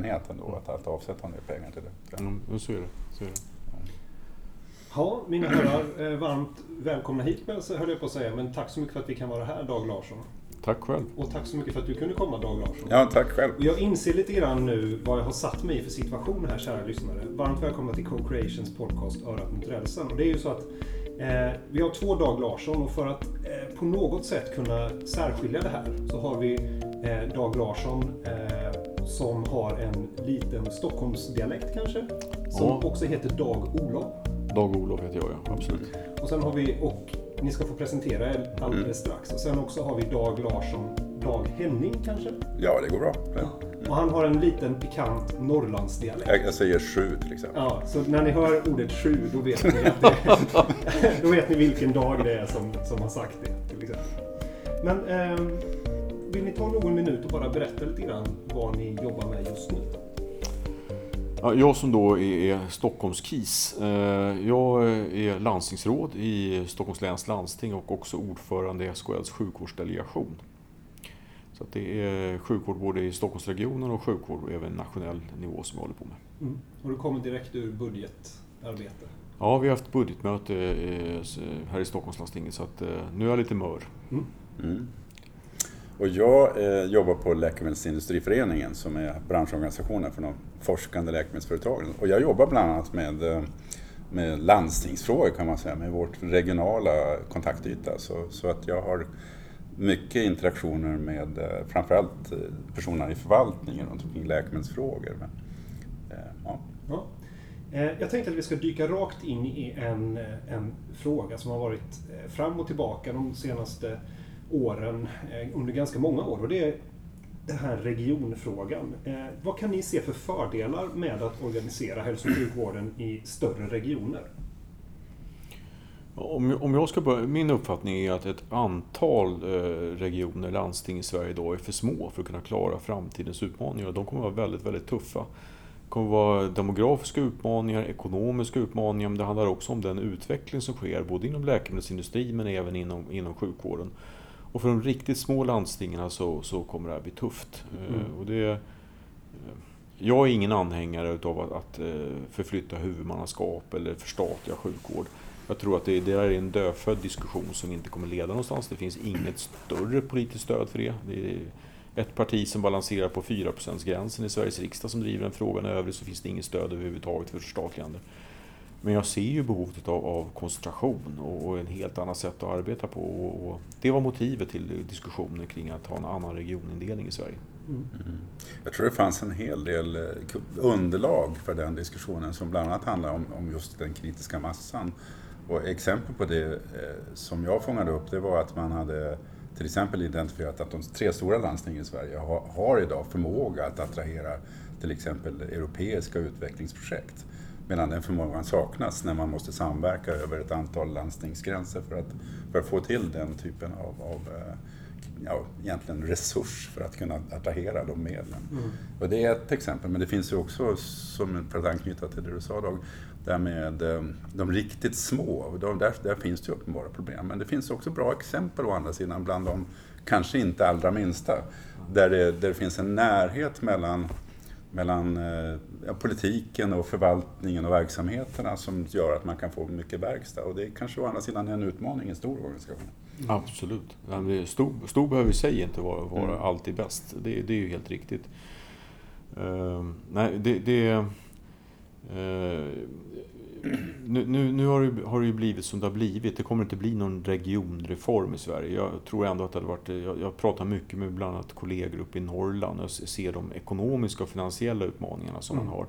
angelägenhet ändå att, att avsätta en del pengar till det. Mm, så är det. Så är det. Ja, mina herrar, eh, varmt välkomna hit höll jag på att säga. Men tack så mycket för att vi kan vara här, Dag Larsson. Tack själv. Och tack så mycket för att du kunde komma, Dag Larsson. Ja, tack själv. Och jag inser lite grann nu vad jag har satt mig i för situation här, kära lyssnare. Varmt välkomna till Co-Creations podcast Örat mot rälsen. Och det är ju så att eh, vi har två Dag Larsson och för att eh, på något sätt kunna särskilja det här så har vi eh, Dag Larsson eh, som har en liten Stockholmsdialekt kanske. Som Ja. också heter Dag-Olof. Dag-Olof heter jag, ja. Absolut. Och sen har vi, och ni ska få presentera er alldeles Mm. strax. Och sen också har vi Dag Larsson, Dag Henning kanske? Ja, det går bra. Och han har en liten pikant Norrlandsdialekt. Jag, jag säger sju till exempel. Ja, så när ni hör ordet sju då vet ni att det, då vet ni vilken dag det är som, som har sagt det. Till exempel. Men ehm, vill ni ta någon minut och bara berätta lite grann vad ni jobbar med just nu? Ja, jag som då är, Stockholms KIS. Eh, jag är landstingsråd i Stockholms läns landsting och också ordförande i SKLs sjukvårdsdelegation. Så att det är sjukvård både i Stockholmsregionen och sjukvård även nationell nivå som jag håller på med. Mm. Och du kommer direkt ur budgetarbete. Ja, vi har haft budgetmöte eh, här i Stockholmslandstinget så att eh, nu är jag lite mör. Mm. Och jag eh, jobbar på Läkemedelsindustriföreningen som är branschorganisationen för de forskande läkemedelsföretagen. Och jag jobbar bland annat med, eh, med landstingsfrågor kan man säga, med vårt regionala kontaktyta. Så, så att jag har mycket interaktioner med eh, framförallt eh, personerna personer i förvaltningen runt omkring läkemedelsfrågor. Men, eh, ja. Ja. Jag tänkte att vi ska dyka rakt in i en, en fråga som har varit fram och tillbaka de senaste åren, eh, under ganska många år. Och det är den här regionfrågan. Eh, vad kan ni se för fördelar med att organisera hälso och sjukvården i större regioner? Om, jag ska börja, min uppfattning är att ett antal eh, regioner, landsting i Sverige idag är för små för att kunna klara framtidens utmaningar. Och de kommer vara väldigt, väldigt tuffa. Det kommer vara demografiska utmaningar, ekonomiska utmaningar, men det handlar också om den utveckling som sker både inom läkemedelsindustrin men även inom, inom sjukvården. Och för de riktigt små landstingen så, så kommer det här bli tufft. Eh, Mm. Och det, eh, jag är ingen anhängare av att, att eh, förflytta huvudmannaskap eller förstatliga sjukvård. Jag tror att det, det är en dödfödd diskussion som inte kommer leda någonstans. Det finns inget större politiskt stöd för det. Det är ett parti som balanserar på 4%-gränsen i Sveriges riksdag som driver den frågan. I övrigt så finns det inget stöd överhuvudtaget för förstatligande. Men jag ser ju behovet av, av koncentration och, och en helt annat sätt att arbeta på. Och, och det var motivet till diskussionen kring att ha en annan regionindelning i Sverige. Mm. Jag tror det fanns en hel del eh, underlag för den diskussionen som bland annat handlar om, om just den kritiska massan. Och exempel på det eh, som jag fångade upp det var att man hade till exempel identifierat att de tre stora landstingen i Sverige har, har idag förmåga att attrahera till exempel europeiska utvecklingsprojekt. Medan den förmågan saknas när man måste samverka över ett antal landstingsgränser för att, för att få till den typen av, av eh, ja, egentligen resurs för att kunna attrahera de medlen. Mm. Och det är ett exempel, men det finns ju också, som, för att anknyta till det du sa Dag, det här med eh, de riktigt små, de, där, där finns det ju uppenbara problem. Men det finns också bra exempel å andra sidan bland de kanske inte allra minsta, där det, där det finns en närhet mellan mellan eh, ja, politiken och förvaltningen och verksamheterna som gör att man kan få mycket verkstad. Och det är kanske å andra sidan en utmaning i en stor organisation. Absolut. Ja, det är Stor, stor behöver i sig inte vara, vara Mm. alltid bäst. Det, det är ju helt riktigt. Ehm, nej, det... det eh, nu nu, nu har, det, har det ju blivit som det har blivit. Det kommer inte bli någon regionreform i Sverige. Jag tror ändå att det hade varit... Jag, jag pratar mycket med bland annat kollegor uppe i Norrland och ser de ekonomiska och finansiella utmaningarna som Mm. man har.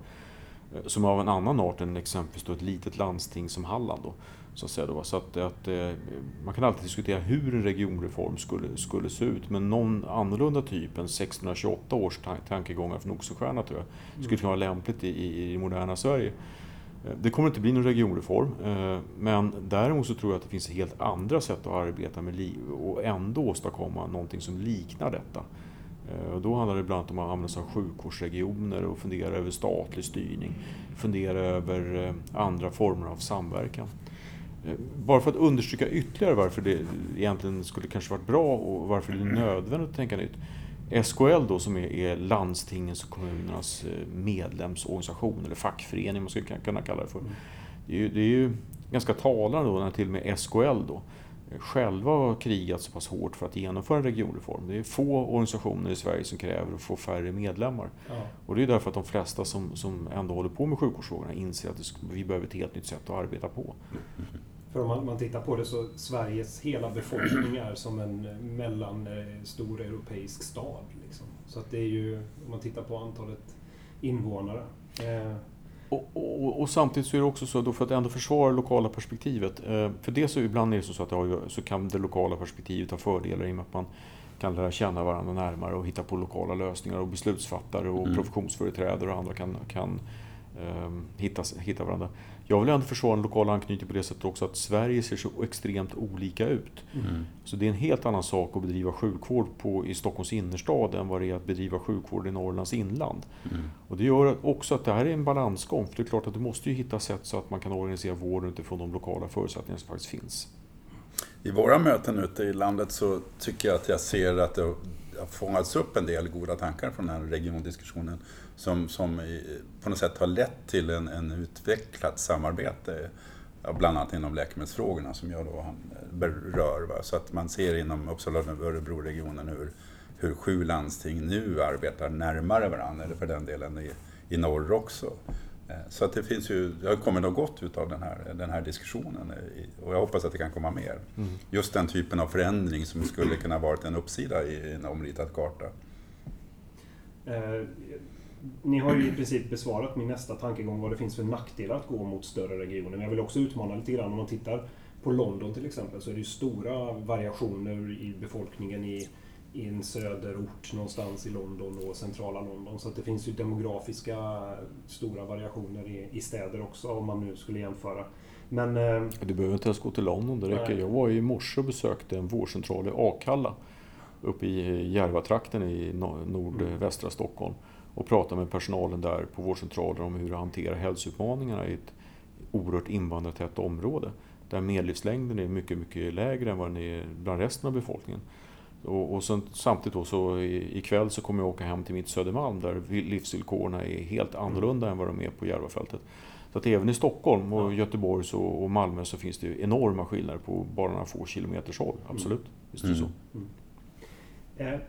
Eh, Som av en annan art än exempelvis då ett litet landsting som Halland. Då. Så att då. Så att, att, eh, man kan alltid diskutera hur en regionreform skulle, skulle se ut. Men någon annorlunda typ än 1628 års tan- tankegångar från Oxenstierna tror jag skulle kunna vara lämpligt i, i, i moderna Sverige. Eh, det kommer inte bli någon regionreform. Eh, men däremot så tror jag att det finns helt andra sätt att arbeta med liv och ändå åstadkomma någonting som liknar detta. Eh, och då handlar det bland annat om att använda sig av sjukvårdsregioner och fundera över statlig styrning. Fundera över andra former av samverkan. Bara för att understryka ytterligare varför det egentligen skulle kanske varit bra och varför det är nödvändigt att tänka nytt. SKL då som är, är landstingens och kommunernas eh, medlemsorganisation eller fackförening man skulle kunna kalla det för. Mm. Det är ju, det är ju ganska talande då när till och med SKL då själva har krigat så pass hårt för att genomföra en regionreform. Det är få organisationer i Sverige som kräver att få färre medlemmar. Ja. Och det är därför att de flesta som, som ändå håller på med sjukvårdsfrågorna inser att vi behöver ett helt nytt sätt att arbeta på. För om man, man tittar på det så Sveriges hela befolkning är som en mellanstor europeisk stad. Liksom. Så att det är ju, om man tittar på antalet invånare. Eh, och, och, och, samtidigt så är det också så, då för att ändå försvara det lokala perspektivet. Eh, för det så ibland är det så att det har, så kan det lokala perspektivet ha fördelar i och med att man kan lära känna varandra närmare och hitta på lokala lösningar och beslutsfattare och mm. professionsföreträdare och andra kan, kan um, hitta, hitta varandra. Jag vill ändå försvara en lokal anknytning på det sättet också att Sverige ser så extremt olika ut. Mm. Så det är en helt annan sak att bedriva sjukvård på, i Stockholms innerstad än vad det är att bedriva sjukvård i Norrlands inland. Mm. Och det gör också att det här är en balansgång. För det är klart att du måste ju hitta sätt så att man kan organisera vården utifrån de lokala förutsättningar som faktiskt finns. I våra möten ute i landet så tycker jag att jag ser att det har fångats upp en del goda tankar från den här regiondiskussionen som, som på något sätt har lett till en, en utvecklat samarbete bland annat inom läkemedelsfrågorna som jag då berör. Va? Så att man ser inom Uppsala och Örebro-regionen hur, hur sju landsting nu arbetar närmare varandra, eller för den delen i, i norr också. Eh, så att det finns ju, det har kommit något gott utav den här, den här diskussionen och jag hoppas att det kan komma mer. Mm. Just den typen av förändring som skulle kunna varit en uppsida i en omritad karta. Ni har ju i princip besvarat min nästa tankegång vad det finns för nackdelar att gå mot större regioner. Men jag vill också utmana lite grann. Om man tittar på London till exempel så är det ju stora variationer i befolkningen i, i en söderort någonstans i London och centrala London. Så det finns ju demografiska stora variationer i, i städer också om man nu skulle jämföra. Men, eh, du behöver inte ens gå till London, det räcker. Jag var i morse och besökte en vårdcentral i Akalla uppe i Järvatrakten i nordvästra Stockholm och prata med personalen där på vårdcentralen om hur de hanterar hälsoutmaningarna i ett oerhört invandrartätt område. Där medellivslängden är mycket, mycket lägre än vad den är bland resten av befolkningen. Och, och sen, samtidigt då så ikväll så kommer jag åka hem till mitt Södermalm där livsvillkoren är helt annorlunda än vad de är på Järvafältet. Så att även i Stockholm och Göteborg så, och Malmö så finns det enorma skillnader på bara några få kilometers håll. Absolut, visst är det så. Mm. Mm.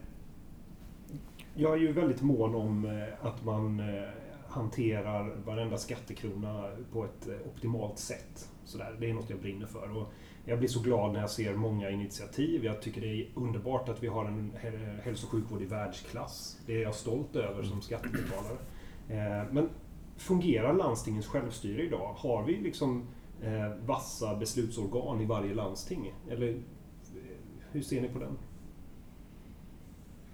Jag är ju väldigt mån om eh, att man eh, hanterar varenda skattekrona på ett eh, optimalt sätt. Sådär. Det är något jag brinner för. Och jag blir så glad när jag ser många initiativ. Jag tycker det är underbart att vi har en hälso och sjukvård i världsklass. Det är jag stolt över som skattebetalare. Men fungerar landstingens självstyre idag? Har vi liksom vassa beslutsorgan i varje landsting? Eller hur ser ni på den?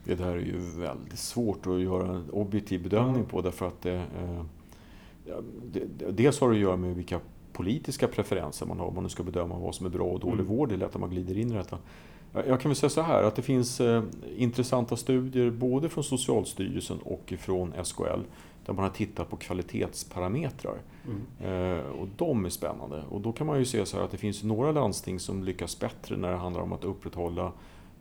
Det där är ju väldigt svårt att göra en objektiv bedömning på därför att det, eh, det, dels har det att göra med vilka politiska preferenser man har om man nu ska bedöma vad som är bra och dålig mm. vård. Det är lätt att man glider in i detta. Jag kan väl säga så här att det finns eh, intressanta studier både från Socialstyrelsen och från SKL där man har tittat på kvalitetsparametrar. Mm. Eh, och de är spännande. Och då kan man ju se så här att det finns några landsting som lyckas bättre när det handlar om att upprätthålla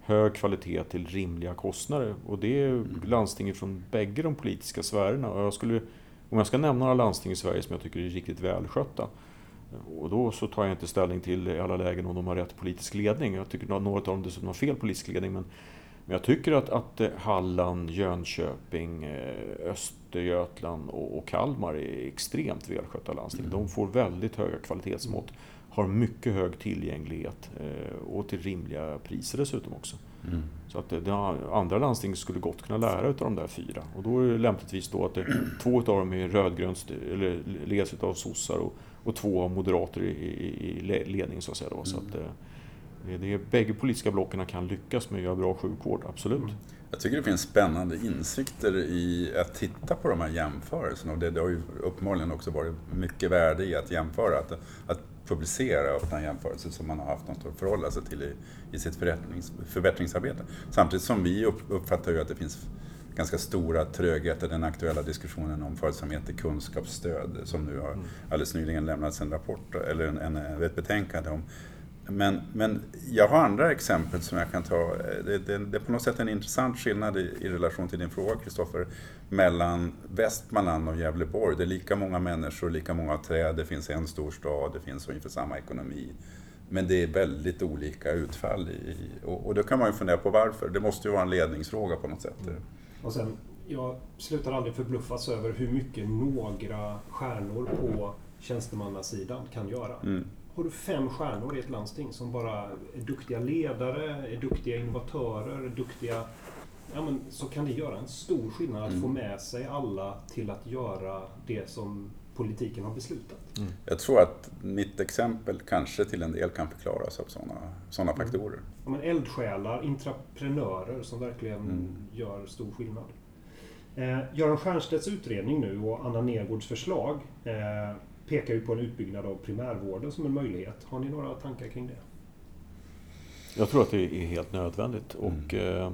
hög kvalitet till rimliga kostnader. Och det är mm. landsting från bägge de politiska sfärerna. Och jag skulle, om jag ska nämna några landsting i Sverige som jag tycker är riktigt välskötta. Och då så tar jag inte ställning till i alla lägen om de har rätt politisk ledning. Jag tycker att några av dem dessutom har fel politisk ledning. Men, men jag tycker att, att eh, Halland, Jönköping, eh, Östergötland och, och Kalmar är extremt välskötta landsting. Mm. De får väldigt höga kvalitetsmått har mycket hög tillgänglighet eh, och till rimliga priser dessutom också. Mm. Så att det, andra landsting skulle gott kunna lära av de där fyra. Och då är det lämpligtvis då att det, två av dem är rödgrönt, eller leds av sossar och, och två av moderater i, i, i ledning så att säga. Då. Mm. Så att, eh, det, det, bägge politiska blocken kan lyckas med att göra bra sjukvård, absolut. Mm. Jag tycker det finns spännande insikter i att titta på de här jämförelserna och det, det har ju uppenbarligen också varit mycket värde i att jämföra. Att, att publicera öppna jämförelser som man har haft något att förhålla sig till i, i sitt förbättrings, förbättringsarbete. Samtidigt som vi uppfattar ju att det finns ganska stora trögheter, den aktuella diskussionen om följsamhet till kunskapsstöd som nu har mm. alldeles nyligen lämnats en rapport, eller en, en, ett betänkande om Men, men jag har andra exempel som jag kan ta. Det, det, det är på något sätt en intressant skillnad i, i relation till din fråga Kristoffer, mellan Västmanland och Gävleborg. Det är lika många människor, lika många träd, det finns en stor stad, det finns ungefär samma ekonomi. Men det är väldigt olika utfall. I, och, och då kan man ju fundera på varför. Det måste ju vara en ledningsfråga på något sätt. Mm. Och sen, jag slutar aldrig förbluffas över hur mycket några stjärnor på tjänstemannasidan kan göra. Mm. Har du fem stjärnor i ett landsting som bara är duktiga ledare, är duktiga innovatörer, är duktiga ja, men, så kan det göra en stor skillnad att mm. få med sig alla till att göra det som politiken har beslutat. Mm. Jag tror att mitt exempel kanske till en del kan förklaras av sådana såna mm. faktorer. Ja, men eldsjälar, intraprenörer som verkligen mm. gör stor skillnad. Eh, Göran Stiernstedts utredning nu och Anna Nergårds förslag eh, pekar ju på en utbyggnad av primärvården som en möjlighet. Har ni några tankar kring det? Jag tror att det är helt nödvändigt. Och, mm. eh,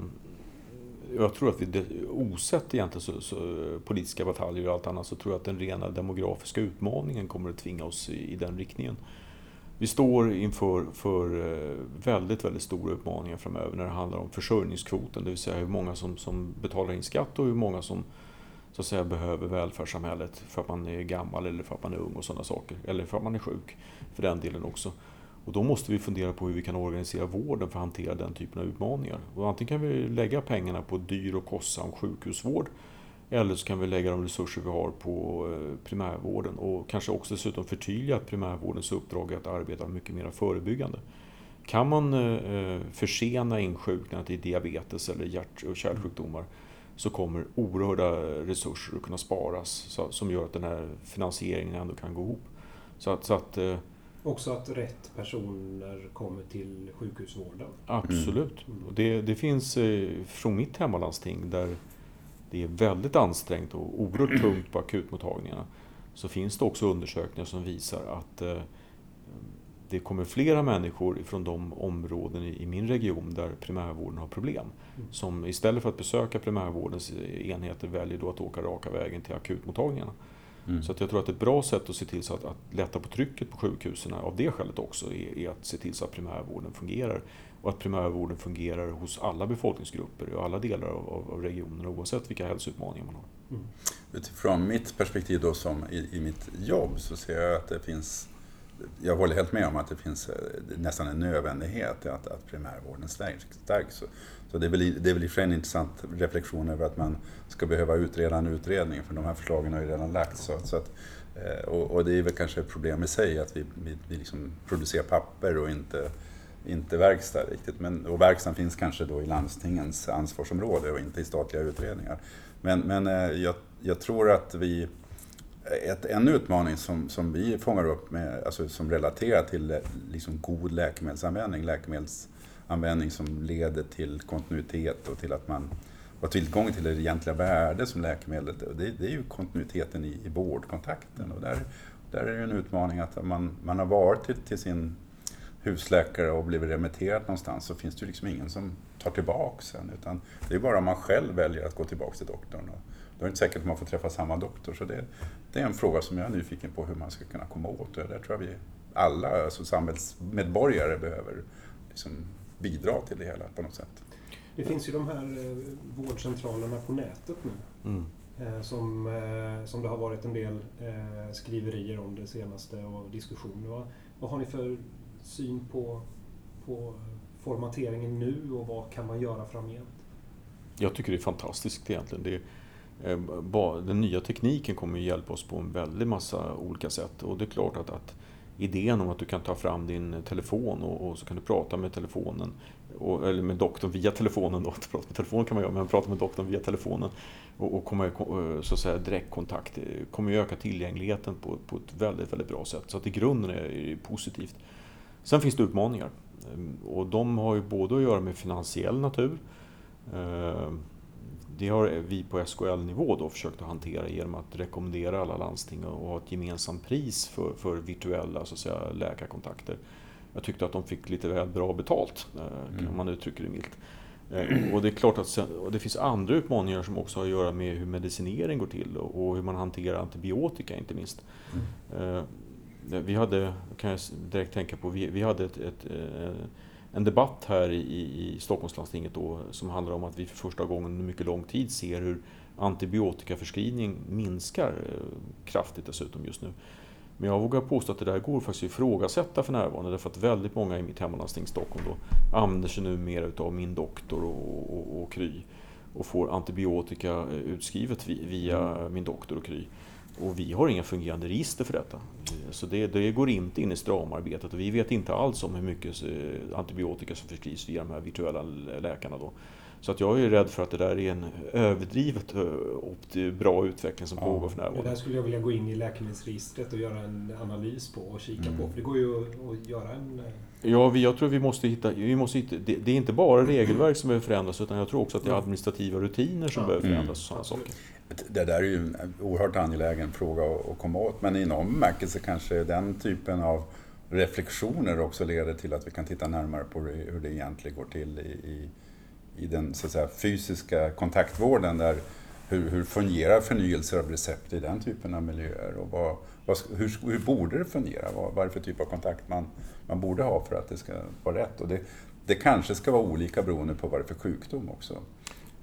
jag tror att vi, osett egentligen så, så, politiska bataljer och allt annat, så tror jag att den rena demografiska utmaningen kommer att tvinga oss i, i den riktningen. Vi står inför för eh, väldigt, väldigt stora utmaningar framöver när det handlar om försörjningskvoten, det vill säga hur många som, som betalar in skatt och hur många som så att säga behöver välfärdssamhället för att man är gammal eller för att man är ung och sådana saker. Eller för att man är sjuk, för den delen också. Och då måste vi fundera på hur vi kan organisera vården för att hantera den typen av utmaningar. Och antingen kan vi lägga pengarna på dyr och kostsam sjukhusvård eller så kan vi lägga de resurser vi har på eh, primärvården och kanske också dessutom förtydliga att primärvårdens uppdrag är att arbeta mycket mer förebyggande. Kan man eh, eh, försena insjuknandet i diabetes eller hjärt och kärlsjukdomar så kommer oerhörda resurser att kunna sparas som gör att den här finansieringen ändå kan gå ihop. Så att, så att eh, Också att rätt personer kommer till sjukhusvården. Absolut. Mm. Och det, det finns från mitt hemmalandsting där det är väldigt ansträngt och oerhört tungt på akutmottagningarna så finns det också undersökningar som visar att eh, det kommer flera människor från de områden i min region där primärvården har problem. Mm. Som istället för att besöka primärvårdens enheter väljer då att åka raka vägen till akutmottagningarna. Mm. Så att jag tror att ett bra sätt att se till så att, att lätta på trycket på sjukhusen av det skälet också är, är, att se till så att primärvården fungerar. Och att primärvården fungerar hos alla befolkningsgrupper och alla delar av, av regionen oavsett vilka hälsoutmaningar man har. Mm. Utifrån mitt perspektiv då som i, i mitt jobb så ser jag att det finns jag håller helt med om att det finns eh, nästan en nödvändighet att, att primärvården stärks. stärks. Så det är, väl, det är väl i och för sig en intressant reflektion över att man ska behöva utreda en utredning, för de här förslagen har ju redan lagts. Så, så att, eh, och, och, det är väl kanske ett problem i sig att vi, vi, vi liksom producerar papper och inte, inte verkstad riktigt. Men, och verkstaden finns kanske då i landstingens ansvarsområde och inte i statliga utredningar. Men, men eh, jag, jag tror att vi ett, en utmaning som, som vi fångar upp med, alltså som relaterar till eh, liksom god läkemedelsanvändning, läkemedelsanvändning som leder till kontinuitet och till att man har tillgång till det egentliga värde som läkemedlet det, det är ju kontinuiteten i, i vårdkontakten. Och där, där är det en utmaning att man, man har varit till, till sin husläkare och blivit remitterad någonstans så finns det ju liksom ingen som tar tillbaka sen. Utan det är bara om man själv väljer att gå tillbaka till doktorn. Och då är det inte säkert att man får träffa samma doktor. Så det, det är en fråga som jag är nyfiken på hur man ska kunna komma åt. Och där tror jag vi alla alltså samhällsmedborgare behöver liksom bidra till det hela på något sätt. Det finns ju de här eh, vårdcentralerna på nätet nu. Mm. Eh, som, eh, som det har varit en del skriverier om det senaste och diskussioner. Vad, vad har ni för syn på, på formateringen nu och vad kan man göra framgent? Jag tycker det är fantastiskt egentligen. Det är, Eh, den nya tekniken kommer att hjälpa oss på en väldig massa olika sätt och det är klart att, att idén om att du kan ta fram din telefon och, och så kan du prata med telefonen och, eller med doktorn via telefonen då, prata med telefonen kan man göra, men prata med doktorn via telefonen och, och komma i eh, så att säga, direktkontakt eh, kommer att öka tillgängligheten på, på ett väldigt, väldigt bra sätt. Så att i grunden är det positivt. Sen finns det utmaningar ehm, och de har ju både att göra med finansiell natur ehm, det har vi på SKL-nivå då försökt att hantera genom att rekommendera alla landsting att ha ett gemensamt pris för, för virtuella så att säga, läkarkontakter. Jag tyckte att de fick lite väl bra betalt, eh, kan mm. man uttrycka det milt. Eh, och det är klart att sen, det finns andra utmaningar som också har att göra med hur medicinering går till och hur man hanterar antibiotika inte minst. Mm. Eh, vi hade, kan jag direkt tänka på, vi, vi hade ett, ett, en debatt här i, i Stockholmslandstinget då som handlar om att vi för första gången under mycket lång tid ser hur antibiotikaförskrivning minskar kraftigt dessutom just nu. Men jag vågar påstå att det där går faktiskt att ifrågasätta för närvarande därför att väldigt många i mitt hemlandsting Stockholm då använder sig nu mer utav min doktor och, och, och Kry och får antibiotika utskrivet via mm. min doktor och Kry. Och vi har inga fungerande register för detta. Så det, det går inte in i stramarbetet och vi vet inte alls om hur mycket eh, antibiotika som förskrivs via de här virtuella läkarna. Då. Så att jag är rädd för att det där är en överdrivet eh, bra utveckling som ja, pågår för närvarande. Det där skulle jag vilja gå in i läkemedelsregistret och göra en analys på och kika mm. på. För det går ju att göra en... Ja, jag tror vi måste hitta... Vi måste hitta det, det, är inte bara regelverk som behöver förändras utan jag tror också att det är administrativa rutiner som ja. behöver förändras och sådana saker. Det där är ju en oerhört angelägen fråga att komma åt men i någon bemärkelse kanske den typen av reflektioner också leder till att vi kan titta närmare på hur det egentligen går till i, i i den så att säga, fysiska kontaktvården. Där, hur, hur fungerar förnyelser av recept i den typen av miljöer? Och vad, vad, hur, hur borde det fungera? Vad, vad är det för typ av kontakt man, man borde ha för att det ska vara rätt? Och det, det kanske ska vara olika beroende på vad det är för sjukdom också.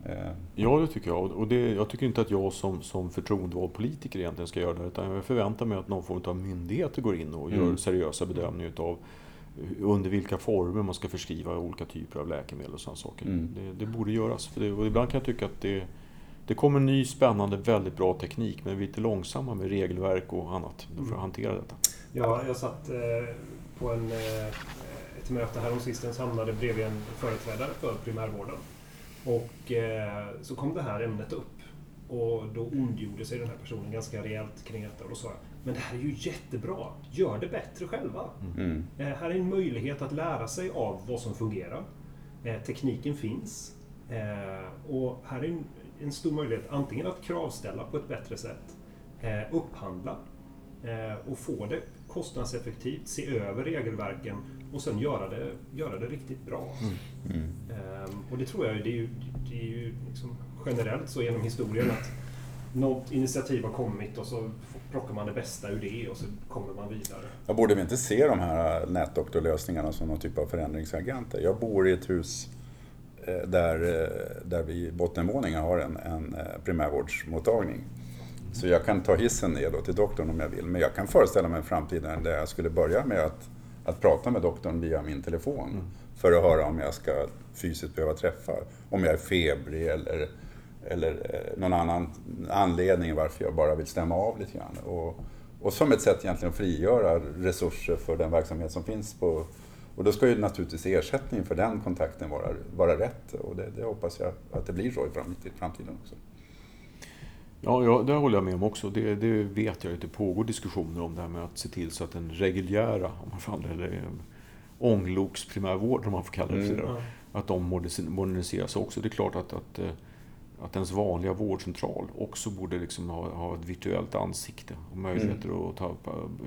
Eh. Ja, det tycker jag. Och det, jag tycker inte att jag som, som förtroendevald politiker egentligen ska göra det. Utan jag förväntar mig att någon form av myndigheter går in och mm. gör seriösa bedömningar utav under vilka former man ska förskriva olika typer av läkemedel och sådana saker. Mm. Det, det, borde göras. För det, och ibland kan jag tycka att det, det kommer ny spännande, väldigt bra teknik men vi är lite långsamma med regelverk och annat för att mm. hantera detta. Ja, jag satt eh, på en, eh, ett möte häromsistens hamnade bredvid en företrädare för primärvården. Och eh, så kom det här ämnet upp. Och då ondgjorde sig den här personen ganska rejält kring detta. Och då sa jag, men det här är ju jättebra. Gör det bättre själva. Mm. Eh, här är en möjlighet att lära sig av vad som fungerar. Tekniken finns. Och här är en, en, stor möjlighet antingen att kravställa på ett bättre sätt, upphandla och få det kostnadseffektivt, se över regelverken och sen göra det, göra det riktigt bra. Mm. Mm. Ehm, och det tror jag det är ju, det är ju liksom generellt så genom historien att något initiativ har kommit och så plockar man det bästa ur det och så kommer man vidare. Jag borde vi inte se de här nätdoktorlösningarna som någon typ av förändringsagenter? Jag bor i ett hus eh, där, eh, där vi i bottenvåningen har en, en eh, primärvårdsmottagning. Så jag kan ta hissen ner då till doktorn om jag vill. Men jag kan föreställa mig en framtid där jag skulle börja med att, att prata med doktorn via min telefon. Mm. För att höra om jag ska fysiskt behöva träffa. Om jag är febrig eller eller eh, någon annan anledning varför jag bara vill stämma av lite grann. Och, och som ett sätt egentligen att frigöra resurser för den verksamhet som finns på och då ska ju naturligtvis ersättningen för den kontakten vara, vara rätt och det, det hoppas jag att det blir så i framtiden också. Ja, ja, det håller jag med om också. Det, det, vet jag att det pågår diskussioner om det här med att se till så att den reguljära, om man får eller eh, ångloksprimärvård om man får kalla det för det, mm. att de moderniseras också. Det är klart att, att eh, att ens vanliga vårdcentral också borde liksom ha, ha ett virtuellt ansikte och möjligheter mm. att ta,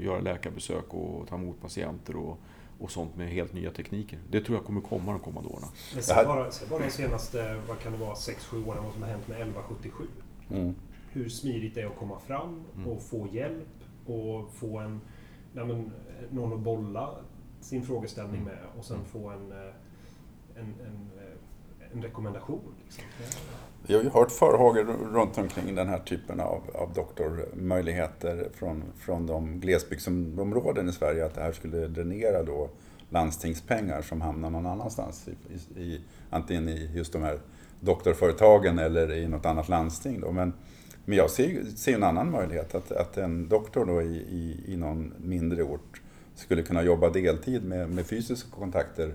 göra läkarbesök och ta emot patienter och, och sånt med helt nya tekniker. Det tror jag kommer komma de kommande åren. Men se bara, se bara de senaste, vad kan det vara, 6-7 åren vad som har hänt med 1177. Mm. Hur smidigt det är att komma fram mm. och få hjälp och få en, men, någon att bolla sin frågeställning mm. med och sen få en, eh, en, en, eh, en rekommendation. Liksom. Vi har ju hört farhågor runt omkring den här typen av, av doktormöjligheter från, från de glesbygdsområden i Sverige, att det här skulle dränera då landstingspengar som hamnar någon annanstans, i, i, antingen i just de här doktorföretagen eller i något annat landsting. Då. Men, men jag ser, ser en annan möjlighet, att, att en doktor då i, i, i någon mindre ort skulle kunna jobba deltid med, med fysiska kontakter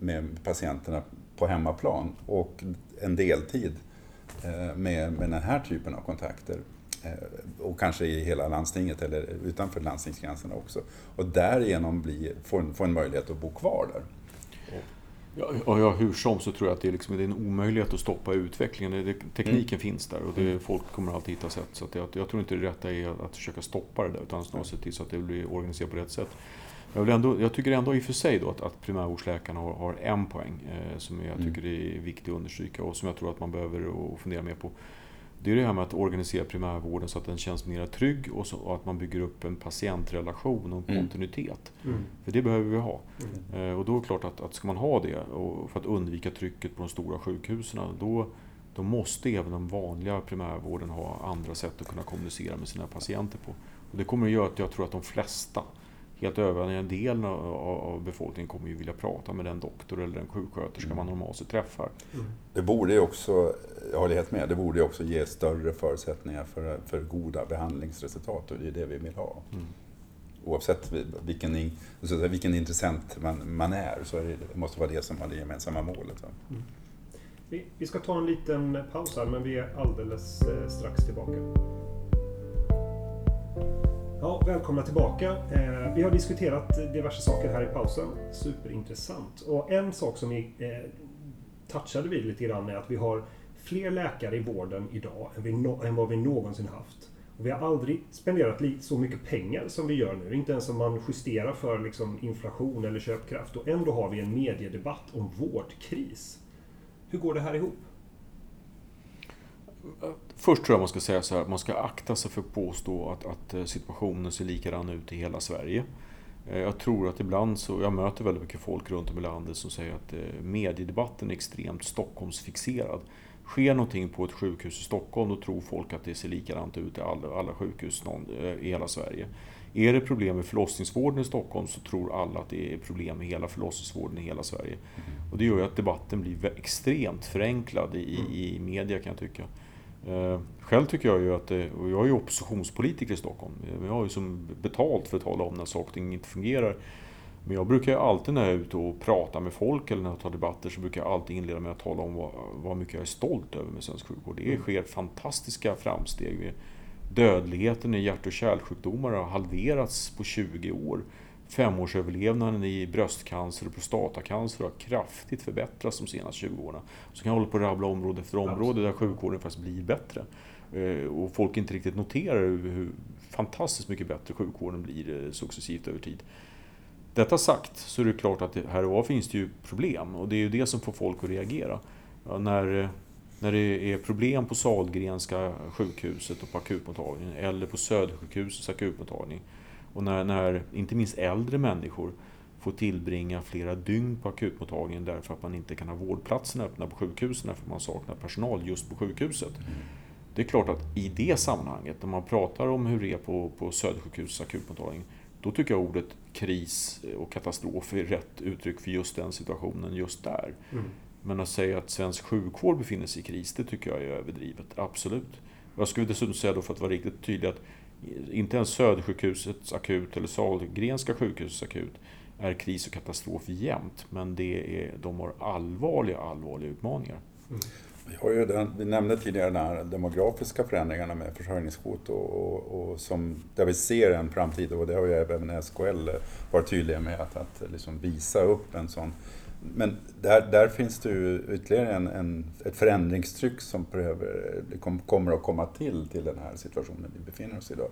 med patienterna på hemmaplan och en deltid eh, med, med den här typen av kontakter. Eh, och kanske i hela landstinget eller utanför landstingsgränserna också. Och därigenom bli, få, en, få en möjlighet att bo kvar där. Ja, ja, hur som så tror jag att det är, liksom, det är en omöjlighet att stoppa utvecklingen. Det, tekniken mm. finns där och det, mm. folk kommer alltid hitta sätt. Så jag, jag tror inte det rätta är att försöka stoppa det där utan snarare se till så att det blir organiserat på rätt sätt. Jag, vill ändå, jag tycker ändå i och för sig då att, att primärvårdsläkarna har, har en poäng eh, som jag mm. tycker är viktig att understryka och som jag tror att man behöver och fundera mer på. Det är det här med att organisera primärvården så att den känns mer trygg och, så, och att man bygger upp en patientrelation och en Mm. kontinuitet. Mm. För det behöver vi ha. Mm. Eh, Och då är det klart att, att ska man ha det och för att undvika trycket på de stora sjukhusen då, då måste även den vanliga primärvården ha andra sätt att kunna kommunicera med sina patienter på. Och det kommer att göra att jag tror att de flesta, helt övervägande delen av, befolkningen kommer ju vilja prata med den doktor eller den sjuksköterska Mm. man normalt sett träffar. Mm. Det borde ju också, jag håller helt med, det borde ju också ge större förutsättningar för, för goda behandlingsresultat och det är det vi vill ha. Mm. Oavsett vilken, vilken intressent man, man är så är det, det måste vara det som är det gemensamma målet. va. Vi, vi ska ta en liten paus här, men vi är alldeles eh, strax tillbaka. Ja, välkomna tillbaka. Eh, vi har diskuterat diverse saker här i pausen. Superintressant. Och en sak som vi eh, touchade vid lite grann är att vi har fler läkare i vården idag än, vi no- än vad vi någonsin haft. Och vi har aldrig spenderat så mycket pengar som vi gör nu. Inte ens om man justerar för liksom, inflation eller köpkraft. Och ändå har vi en mediedebatt om vårdkris. Hur går det här ihop? Eh, Först tror jag man ska säga så här, man ska akta sig för att påstå att, att eh, situationen ser likadan ut i hela Sverige. Eh, Jag tror att ibland så, jag möter väldigt mycket folk runt om i landet som säger att eh, mediedebatten är extremt Stockholmsfixerad. Sker någonting på ett sjukhus i Stockholm då tror folk att det ser likadant ut i alla, alla sjukhus någon, i hela Sverige. Är det problem med förlossningsvården i Stockholm så tror alla att det är problem med hela förlossningsvården i hela Sverige. Och det gör ju att debatten blir extremt förenklad i, i media kan jag tycka. Eh, Själv tycker jag ju att, och jag är ju oppositionspolitiker i Stockholm, Eh, jag har ju som betalt för att tala om när saker och ting inte fungerar. Men jag brukar ju alltid när jag är ute och pratar med folk eller när jag tar debatter så brukar jag alltid inleda med att tala om vad, vad mycket jag är stolt över med svensk sjukvård. Det sker fantastiska framsteg. Dödligheten i hjärt och kärlsjukdomar har halverats på 20 år. Femårsöverlevnaden i bröstcancer och prostatacancer har kraftigt förbättrats de senaste 20 åren. Så kan jag hålla på och rabbla område efter område där sjukvården faktiskt blir bättre. Eh, Och folk inte riktigt noterar hur fantastiskt mycket bättre sjukvården blir eh, successivt över tid. Detta sagt så är det klart att här och var finns det ju problem och det är ju det som får folk att reagera. Ja, när, eh, när det är problem på Sahlgrenska sjukhuset och på akutmottagningen eller på Södersjukhusets akutmottagning och när, när inte minst äldre människor får tillbringa flera dygn på akutmottagningen därför att man inte kan ha vårdplatserna öppna på sjukhusen för man saknar personal just på sjukhuset. Det är klart att i det sammanhanget, när man pratar om hur det är på, på Södersjukhusets akutmottagning, då tycker jag ordet kris och katastrof är rätt uttryck för just den situationen just där. Mm. Men att säga att svensk sjukvård befinner sig i kris, det tycker jag är överdrivet. Absolut. Jag skulle dessutom säga då för att vara riktigt tydlig att inte ens Södersjukhusets akut eller Sahlgrenska sjukhusets akut är kris och katastrof jämt. Men det är, de har allvarliga, allvarliga utmaningar. Vi, har ju den, vi nämnde tidigare de här demografiska förändringarna med försörjningskvot och, och, och som, där vi ser en framtid och det har ju även SKL varit tydliga med att, att liksom visa upp en sån. Men där, där finns det ju ytterligare en, en, ett förändringstryck som behöver, det kom, kommer att komma till, till den här situationen vi befinner oss i idag.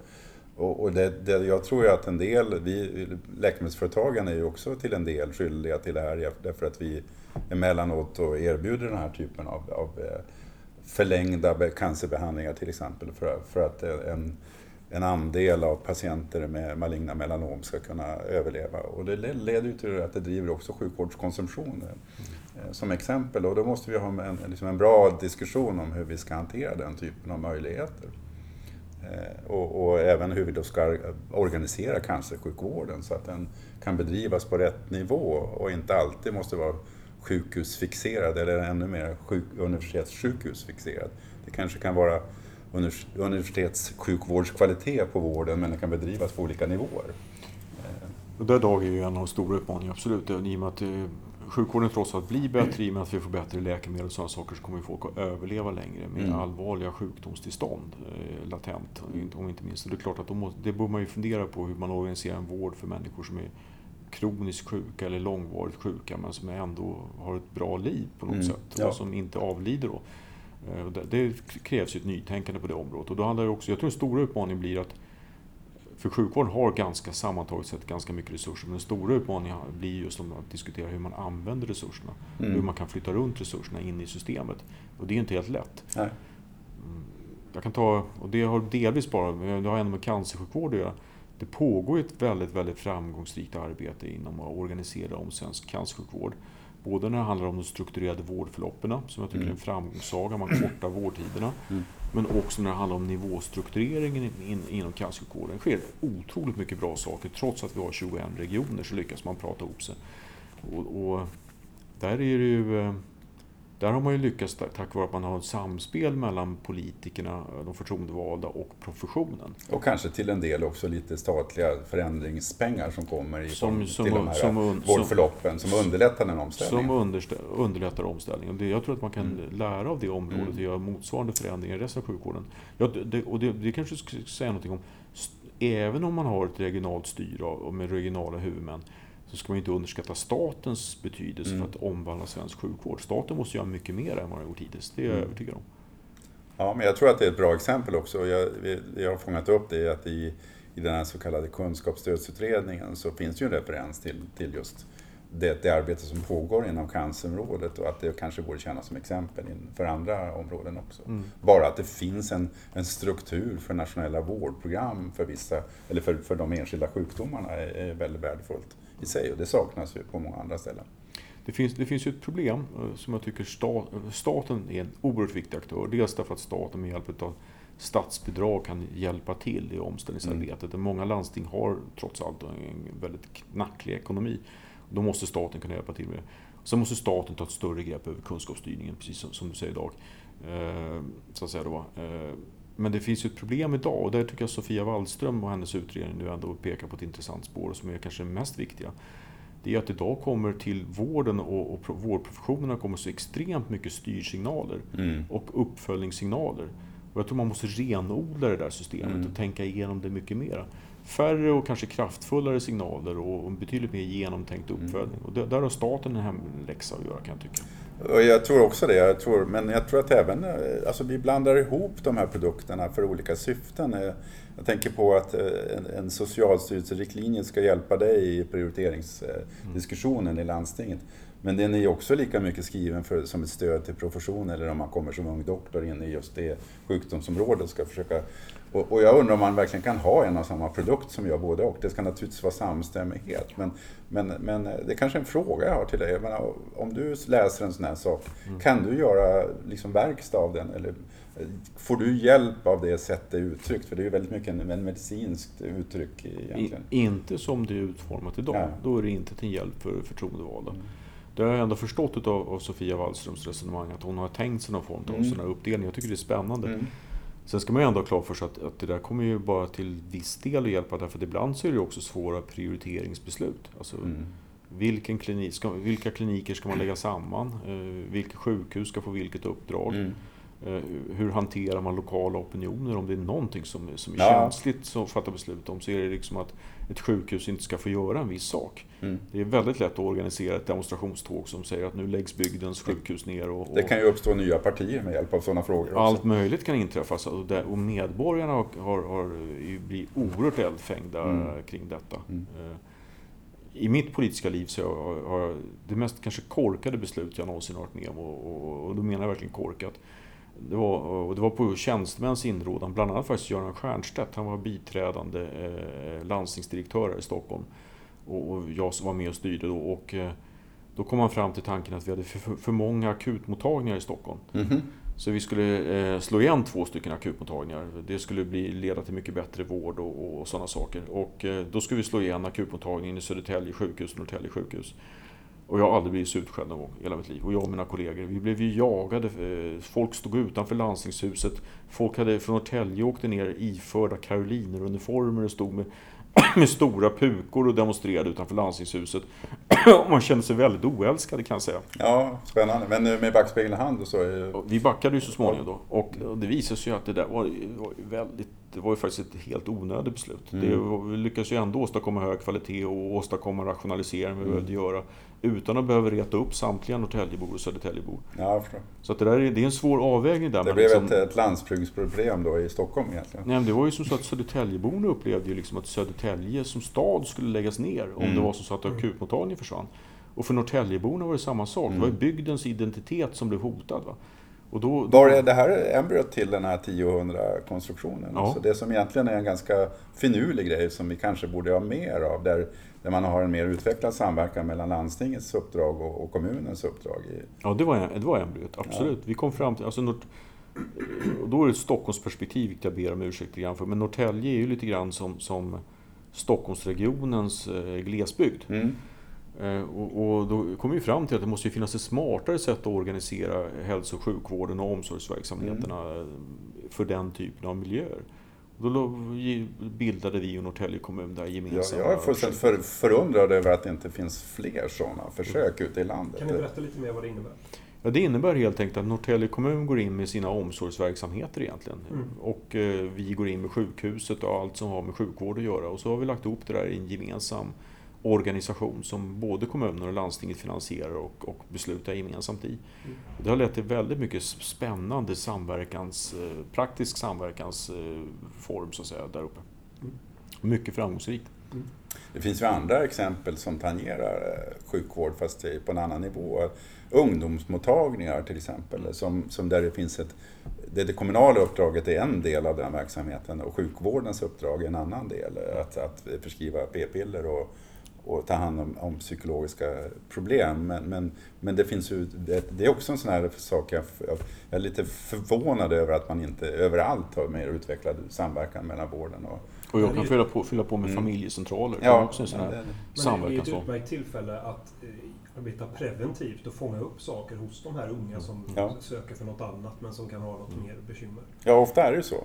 Och, och det, det, jag tror ju att en del, vi, läkemedelsföretagen är ju också till en del skyldiga till det här därför att vi emellanåt och erbjuder den här typen av, av eh, förlängda cancerbehandlingar till exempel för, för att en, en andel av patienter med maligna melanom ska kunna överleva. Och det le- leder ju till att det driver också sjukvårdskonsumtion eh, som exempel. Och då måste vi ha en, liksom en bra diskussion om hur vi ska hantera den typen av möjligheter. Eh, Och, och även hur vi då ska organisera cancersjukvården så att den kan bedrivas på rätt nivå och inte alltid måste vara sjukhusfixerad eller ännu mer sjuk, universitetssjukhusfixerad. Det kanske kan vara universitetssjukvårdskvalitet på vården men den kan bedrivas på olika nivåer. Eh, Och där Dag är ju en av de stora utmaningarna, absolut. I och med att eh, sjukvården trots allt blir bättre, i och med att vi får bättre läkemedel och sådana saker, så kommer folk att överleva längre med Mm. allvarliga sjukdomstillstånd eh, latent, om inte minst. Och det är klart att då måste, det bör man ju fundera på hur man organiserar en vård för människor som är kroniskt sjuka eller långvarigt sjuka men som ändå har ett bra liv på något Mm, sätt ja. och som inte avlider då. Eh, Det, krävs ett nytänkande på det området. Och då handlar det också, jag tror den stora utmaningen blir att för sjukvården har ganska sammantaget sett ganska mycket resurser men den stora utmaningen blir just att diskutera hur man använder resurserna. Mm. Hur man kan flytta runt resurserna in i systemet. Och det är inte helt lätt. Nej. Mm. jag kan ta, och det har delvis bara, det har ändå med cancersjukvård att göra. Det pågår ett väldigt, väldigt framgångsrikt arbete inom att organisera om svensk cancersjukvård. Både när det handlar om de strukturerade vårdförloppen, som jag tycker mm. är en framgångssaga, man kortar vårdtiderna. Mm. Men också när det handlar om nivåstruktureringen in, inom cancersjukvården. Det sker otroligt mycket bra saker. Trots att vi har 21 regioner så lyckas man prata ihop sig. Och, och där är det ju eh, där har man ju lyckats tack vare att man har ett samspel mellan politikerna, de förtroendevalda och professionen. Och kanske till en del också lite statliga förändringspengar som kommer i som, som, till de här som, vårdförloppen som, som underlättar den omställningen. Som underlättar omställningen. jag tror att man kan mm. lära av det området mm. och göra motsvarande förändringar i resten av sjukvården. Ja, det, och det, det kanske ska säga någonting om, även om man har ett regionalt styre med regionala huvudmän, så ska man inte underskatta statens betydelse mm. för att omvandla svensk sjukvård. Staten måste göra mycket mer än vad den gjort hittills, det är jag mm. övertygad om. Ja, men jag tror att det är ett bra exempel också. Jag, jag har fångat upp det att i, i den här så kallade kunskapsstödsutredningen så finns det ju en referens till, till just det, det arbete som pågår inom cancerområdet och att det kanske borde tjäna som exempel för andra områden också. Mm. Bara att det finns en, en struktur för nationella vårdprogram för vissa, eller för, för de enskilda sjukdomarna är, är väldigt värdefullt i sig och det saknas ju på många andra ställen. Det finns, det finns ju ett problem eh, som jag tycker stat, staten är en oerhört viktig aktör. Dels därför att staten med hjälp av statsbidrag kan hjälpa till i omställningsarbetet. Mm. Många landsting har trots allt en väldigt knacklig ekonomi. Då måste staten kunna hjälpa till med det. Sen måste staten ta ett större grepp över kunskapsstyrningen, precis som, som du säger idag. Eh, så att säga då. Eh, men det finns ju ett problem idag och där tycker jag Sofia Wallström och hennes utredning nu ändå pekar på ett intressant spår som är kanske det mest viktiga. Det är att idag kommer till vården och, och vårdprofessionerna kommer så extremt mycket styrsignaler mm. och uppföljningssignaler. Och jag tror man måste renodla det där systemet mm. och tänka igenom det mycket mer. Färre och kanske kraftfullare signaler och betydligt mer genomtänkt mm. uppföljning. Mm. Och där har staten en hemläxa att göra kan jag tycka. Och jag tror också det, jag tror, men jag tror att även, eh, alltså vi blandar ihop de här produkterna för olika syften. Eh, jag tänker på att eh, en, en socialstyrelseriktlinje ska hjälpa dig i prioriteringsdiskussionen mm. i landstinget. Men den är också lika mycket skriven för, som ett stöd till profession eller om man kommer som ung doktor in i just det sjukdomsområdet och ska försöka och, och, jag undrar om man verkligen kan ha en och samma produkt som gör både och. Det ska naturligtvis vara samstämmighet. Men, men, men det är kanske en fråga jag har till dig. Jag menar, om du läser en sån här sak, mm. kan du göra liksom verkstad av den? Eller får du hjälp av det sättet det är uttryckt? För det är ju väldigt mycket en, en medicinskt uttryck egentligen. I, inte som det är utformat idag. Ja. Då är det inte till hjälp för förtroendevalda. Mm. Det har jag ändå förstått av, av Sofia Wallströms resonemang, att hon har tänkt sig någon form av mm. sån här uppdelning. Jag tycker det är spännande. Mm. Sen ska man ju ändå ha klart för sig att, att det där kommer ju bara till viss del att hjälpa därför att ibland så är det också svåra prioriteringsbeslut. Alltså, mm. vilken klinik ska, vilka kliniker ska man lägga samman? Eh, vilka sjukhus ska få vilket uppdrag? Mm. Eh, hur hanterar man lokala opinioner? Om det är någonting som, som är ja. känsligt att fatta beslut om så är det liksom att ett sjukhus inte ska få göra en viss sak. Mm. Det är väldigt lätt att organisera ett demonstrationståg som säger att nu läggs bygdens sjukhus ner. Och, och det kan ju uppstå nya partier med hjälp av sådana frågor. Också. Allt möjligt kan inträffa och medborgarna har, har, har blivit oerhört eldfängda mm. kring detta. Mm. Eh, I mitt politiska liv så har jag det mest kanske korkade beslut jag någonsin varit med om och, och, och då menar jag verkligen korkat det var, och det var på tjänstemäns inrådan, bland annat faktiskt Göran Stiernstedt, han var biträdande eh, landstingsdirektör i Stockholm. Och, och, jag var med och styrde då. Och, eh, då kom man fram till tanken att vi hade för, för många akutmottagningar i Stockholm. Mm -hmm. Så vi skulle eh, slå igen två stycken akutmottagningar. Det skulle bli, leda till mycket bättre vård och, och sådana saker. Och eh, då skulle vi slå igen akutmottagningen i Södertälje sjukhus, Norrtälje sjukhus. Och jag har aldrig blivit så utskälld någon gång i hela mitt liv. Och jag och mina kollegor. Vi blev ju jagade. Eh, folk stod utanför landstingshuset. Folk hade från Norrtälje åkte ner iförda karolineruniformer och stod med, med stora pukor och demonstrerade utanför landstingshuset. man kände sig väldigt oälskad kan jag säga. Ja, spännande. Men med backspegeln i hand och så? Är... Vi backade ju så småningom då. Och det visade sig att det där var, var väldigt det var ju faktiskt ett helt onödigt beslut. Mm. Det, vi lyckades ju ändå åstadkomma hög kvalitet och åstadkomma rationalisering vi mm. behövde göra. Utan att behöva reta upp samtliga Norrtäljebor och Södertäljebor. Ja. Så att det, där är, det är en svår avvägning där. Det blev liksom, ett, ett landsbygdsproblem då i Stockholm egentligen? Nej, men det var ju som så att Södertäljeborna upplevde ju liksom att Södertälje som stad skulle läggas ner om mm. det var så att akutmottagningen försvann. Och för Norrtäljeborna var det samma sak. Det var ju mm. bygdens identitet som blev hotad. Va? Och då, då... Var är det här embryot till den här 10-100-konstruktionen? Ja. Alltså det som egentligen är en ganska finurlig grej som vi kanske borde ha mer av. Där, där man har en mer utvecklad samverkan mellan landstingets uppdrag och, och kommunens uppdrag. Ja, det var, det var embryot. Absolut. Ja. Vi kom fram till... Alltså, Nord, och då är det ett Stockholmsperspektiv, vilket jag ber om ursäkt grann för. Men Norrtälje är ju lite grann som, som Stockholmsregionens eh, glesbygd. Mm. Eh, och, och, då kommer vi fram till att det måste finnas ett smartare sätt att organisera hälso och sjukvården och omsorgsverksamheterna mm. för den typen av miljöer. Då bildade vi och Norrtälje kommun där gemensamma... Ja, jag är fullständigt för, förundrad över att det inte finns fler sådana försök ute i landet. Kan ni berätta lite mer vad det innebär? Ja, det innebär helt enkelt att Norrtälje kommun går in med sina omsorgsverksamheter egentligen. Mm. Och eh, vi går in med sjukhuset och allt som har med sjukvård att göra. Och så har vi lagt ihop det där i en gemensam organisation som både kommuner och landstinget finansierar och, och beslutar gemensamt i. Mm. Det har lett till väldigt mycket spännande samverkans, eh, praktisk samverkansform så att säga, där uppe. Mm. Mycket framgångsrikt. Mm. Det finns ju andra exempel som tangerar eh, sjukvård fast på en annan nivå. Ungdomsmottagningar till exempel, som, som där det finns ett... Det, det kommunala uppdraget är en del av den verksamheten och sjukvårdens uppdrag är en annan del. Att, att förskriva p-piller och och ta hand om, om psykologiska problem. Men, men, men, det finns ju, det, är också en sån här sak, jag, jag är lite förvånad över att man inte överallt har mer utvecklad samverkan mellan vården och och jag kan fylla på, fylla på med mm. familjecentraler. Ja, är också en sån här men samverkansform. Det är ett utmärkt tillfälle att eh, arbeta preventivt och fånga upp saker hos de här unga som ja. söker för något annat men som kan ha något mm. mer bekymmer. Ja, ofta är det så.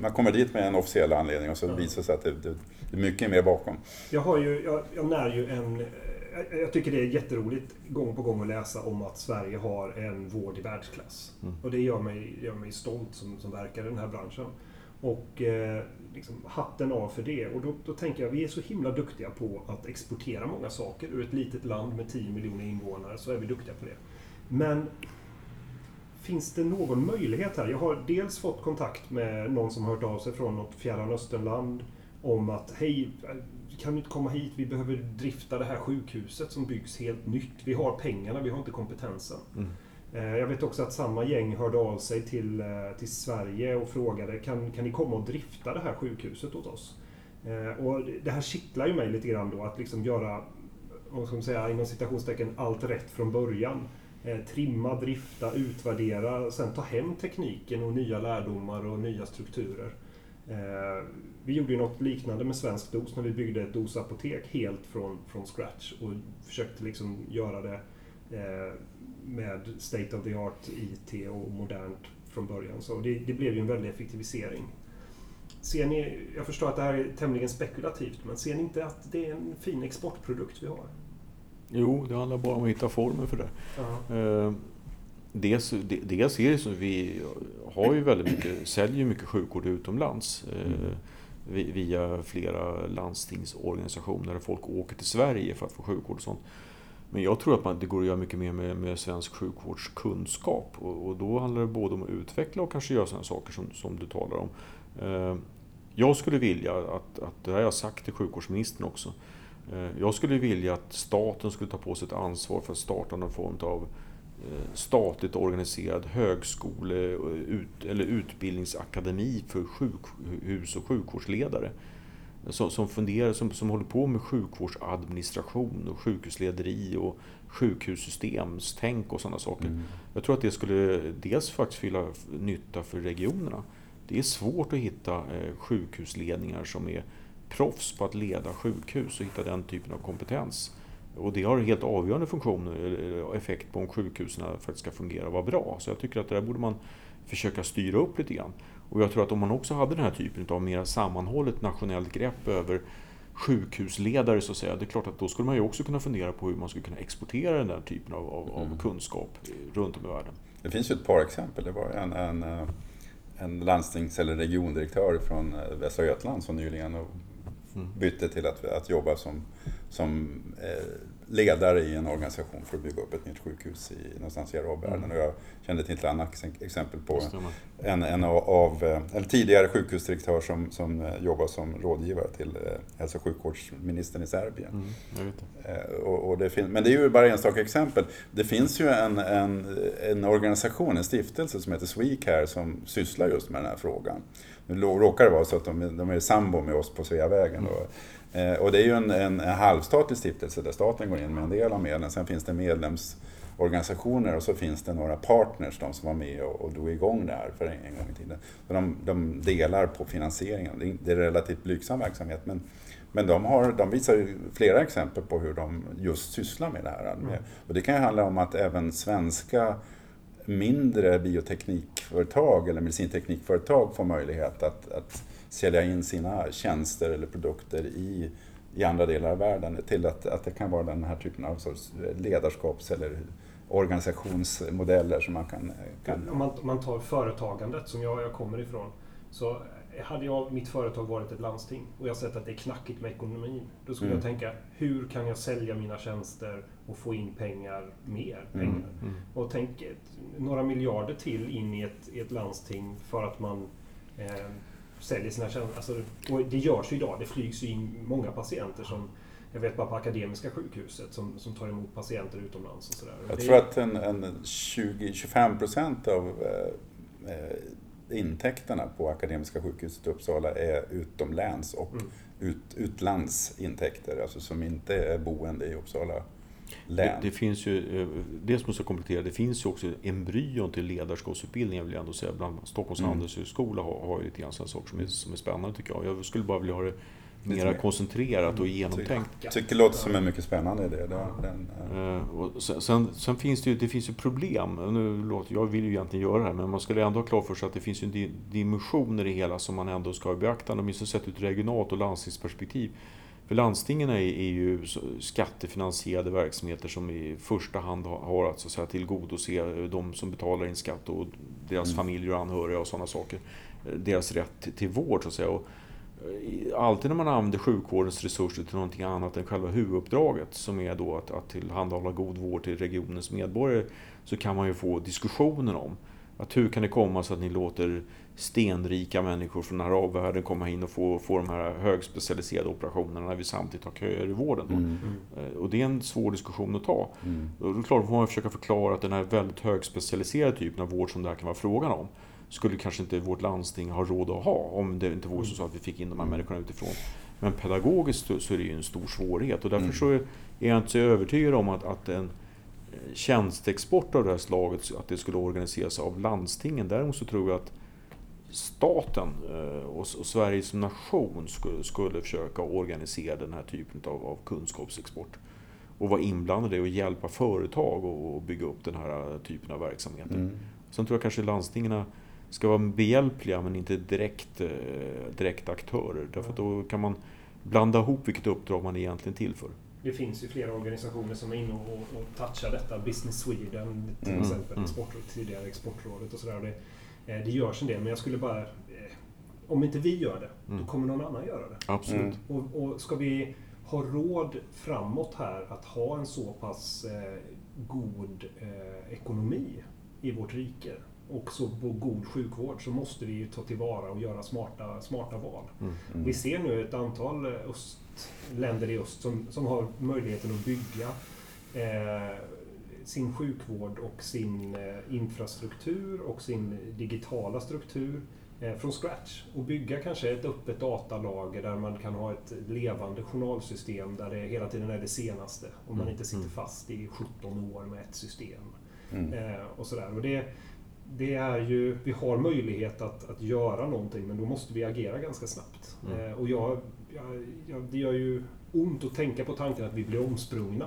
Man kommer dit med en officiell anledning och så ja. visar det sig att det, det, det, är mycket mer bakom. Jag, har ju, jag, jag när ju en... Eh, jag tycker det är jätteroligt gång på gång att läsa om att Sverige har en vård i världsklass. Mm. Och det gör mig, gör mig stolt som, som verkar i den här branschen. Och eh, liksom, hatten av för det. Och då, då tänker jag, vi är så himla duktiga på att exportera många saker. Ur ett litet land med 10 miljoner invånare så är vi duktiga på det. Men Finns det någon möjlighet här? Jag har dels fått kontakt med någon som har hört av sig från något fjärran östernland om att hej, kan du inte komma hit? Vi behöver drifta det här sjukhuset som byggs helt nytt. Vi har pengarna, vi har inte kompetensen. Mm. Eh, jag vet också att samma gäng hörde av sig till, eh, till Sverige och frågade kan, kan ni komma och drifta det här sjukhuset åt oss? Eh, och det här kittlar ju mig lite grann då att liksom göra, vad ska man säga, inom citationstecken, allt rätt från början. Trimma, drifta, utvärdera, sen ta hem tekniken och nya lärdomar och nya strukturer. Vi gjorde ju något liknande med Svensk Dos när vi byggde ett dosapotek helt från, från scratch och försökte liksom göra det med state of the art IT och modernt från början. Så det, det, blev ju en väldig effektivisering. Ser ni, jag förstår att det här är tämligen spekulativt, men ser ni inte att det är en fin exportprodukt vi har? Jo, det handlar bara om att hitta formen för det. Uh-huh. Dels, dels är det så att vi har ju väldigt mycket, säljer mycket sjukvård utomlands. Eh, mm. Via flera landstingsorganisationer. Folk åker till Sverige för att få sjukvård och sånt. Men jag tror att man, det går att göra mycket mer med, med svensk sjukvårdskunskap. Och, och, då handlar det både om att utveckla och kanske göra sådana saker som, som du talar om. Eh, jag skulle vilja, att, att det här har jag sagt till sjukvårdsministern också, eh, jag skulle vilja att staten skulle ta på sig ett ansvar för att starta någon form av statligt organiserad högskole ut, eller utbildningsakademi för sjukhus och sjukvårdsledare som, som funderar, som, som håller på med sjukvårdsadministration och sjukhuslederi och sjukhussystemstänk och sådana saker. Mm. Jag tror att det skulle dels faktiskt fylla nytta för regionerna. Det är svårt att hitta eh, sjukhusledningar som är proffs på att leda sjukhus och hitta den typen av kompetens. Och det har helt avgörande funktioner och effekt på om sjukhusen faktiskt ska fungera och vara bra. Så jag tycker att det där borde man försöka styra upp lite grann. Och jag tror att om man också hade den här typen av mer sammanhållet nationellt grepp över sjukhusledare så att säga. Det är klart att då skulle man ju också kunna fundera på hur man skulle kunna exportera den där typen av, av, mm. kunskap runt om i världen. Det finns ju ett par exempel. Det var en, en, eh, en landstings eller regiondirektör från eh, Västra Götaland som nyligen mm. bytte till att, att jobba som, som eh, ledare i en organisation för att bygga upp ett nytt sjukhus i, någonstans i arabvärlden. Och jag kände till ett annat exempel på en, en av, en tidigare sjukhusdirektör som, som jobbar som rådgivare till hälso och sjukvårdsministern i Serbien. Mm, och, och det fin- men det är ju bara enstaka exempel. Det finns ju en, en, en organisation, en stiftelse som heter Swecare som sysslar just med den här frågan. Nu råkar det vara så att de, de är sambo med oss på Sveavägen. Mm. Eh, och det är ju en, en, en halvstatlig stiftelse där staten går in med en del av medlen. Sen finns det medlemsorganisationer och så finns det några partners, de som var med och, och drog igång det här för en, en gång i tiden. Så de, de delar på finansieringen. Det är relativt blygsam verksamhet men, men de, har, de visar flera exempel på hur de just sysslar med det här. Mm. Och det kan ju handla om att även svenska mindre bioteknikföretag eller medicinteknikföretag får möjlighet att, att sälja in sina tjänster eller produkter i, i andra delar av världen till att, att det kan vara den här typen av sorts ledarskaps eller organisationsmodeller som man kan... kan... Om, man, om man tar företagandet som jag, jag kommer ifrån så hade jag, mitt företag varit ett landsting och jag sett att det är knackigt med ekonomin. Då skulle mm. jag tänka, hur kan jag sälja mina tjänster och få in pengar, mer pengar? Mm. Mm. Och tänk några miljarder till in i ett, i ett landsting för att man eh, säljer sina tjänster. Alltså, och det görs ju idag. Det flygs ju in många patienter som jag vet bara på Akademiska sjukhuset som, som tar emot patienter utomlands. Och sådär. Jag tror att en, en 20-25 procent av eh, eh, intäkterna på Akademiska sjukhuset i Uppsala är utomläns och mm. ut, utlandsintäkter, alltså som inte är boende i Uppsala län. Det, det, finns ju, eh, det som måste komplettera, det finns ju också embryon till ledarskapsutbildning, vill jag ändå säga. Bland Stockholms mm. handelshögskola har, har ju lite grann sådana saker som är, som är spännande tycker jag. Jag skulle bara vilja ha det mera koncentrerat och genomtänkt. Jag tycker det låter som en mycket spännande idé. Den, uh. och sen, sen, sen, finns det ju, det finns ju problem. Nu låter, jag vill ju egentligen göra det här, men man skulle ändå ha klart för sig att det finns ju dimensioner i det hela som man ändå ska ha i beaktande, åtminstone sett ur ett regionalt och landstingsperspektiv. För landstingen är, är ju skattefinansierade verksamheter som i första hand har att, så att säga, tillgodose de som betalar in skatt och deras mm. familjer och anhöriga och sådana saker. Deras rätt till vård så att säga. Och alltid när man använder sjukvårdens resurser till någonting annat än själva huvuduppdraget som är då att, att tillhandahålla god vård till regionens medborgare så kan man ju få diskussionen om att hur kan det komma så att ni låter stenrika människor från arabvärlden komma in och få, få de här högspecialiserade operationerna när vi samtidigt har köer i vården. Mm. Mm. Och det är en svår diskussion att ta. Mm. Och då är klart, får man försöka förklara att den här väldigt högspecialiserade typen av vård som det här kan vara frågan om skulle kanske inte vårt landsting ha råd att ha om det inte vore så att vi fick in de här mm. människorna utifrån. Men pedagogiskt så är det ju en stor svårighet och därför mm. så är jag inte så övertygad om att, att en eh, tjänsteexport av det här slaget att det skulle organiseras av landstingen. Däremot så tror jag att staten eh, och, Sverige som nation skulle, försöka organisera den här typen av, kunskapsexport och vara inblandade och hjälpa företag och bygga upp den här typen av verksamheter. Mm. Sen tror jag kanske landstingen ska vara behjälpliga men inte direkt, eh, direkt aktörer. Därför att då kan man blanda ihop vilket uppdrag man egentligen till för. Det finns ju flera organisationer som är inne och, och touchar detta. Business Sweden till mm. exempel, mm. Export, tidigare Exportrådet och sådär. Det, eh, det görs en del men jag skulle bara... Eh, om inte vi gör det, mm. då kommer någon annan göra det. Absolut. Mm. Och, och ska vi ha råd framåt här att ha en så pass eh, god eh, ekonomi i vårt rike och så på god sjukvård så måste vi ju ta tillvara och göra smarta, smarta val. Mm. Mm. Vi ser nu ett antal öst, länder i öst som, som har möjligheten att bygga eh, sin sjukvård och sin eh, infrastruktur och sin digitala struktur eh, från scratch. Och bygga kanske ett öppet datalager där man kan ha ett levande journalsystem där det hela tiden är det senaste och man mm. inte sitter mm. fast i 17 år med ett system. Mm. Eh, och sådär. Och det, det är ju, vi har möjlighet att, att göra någonting men då måste vi agera ganska snabbt. Mm. Och jag, jag, jag, det gör ju ont att tänka på tanken att vi blir omsprungna.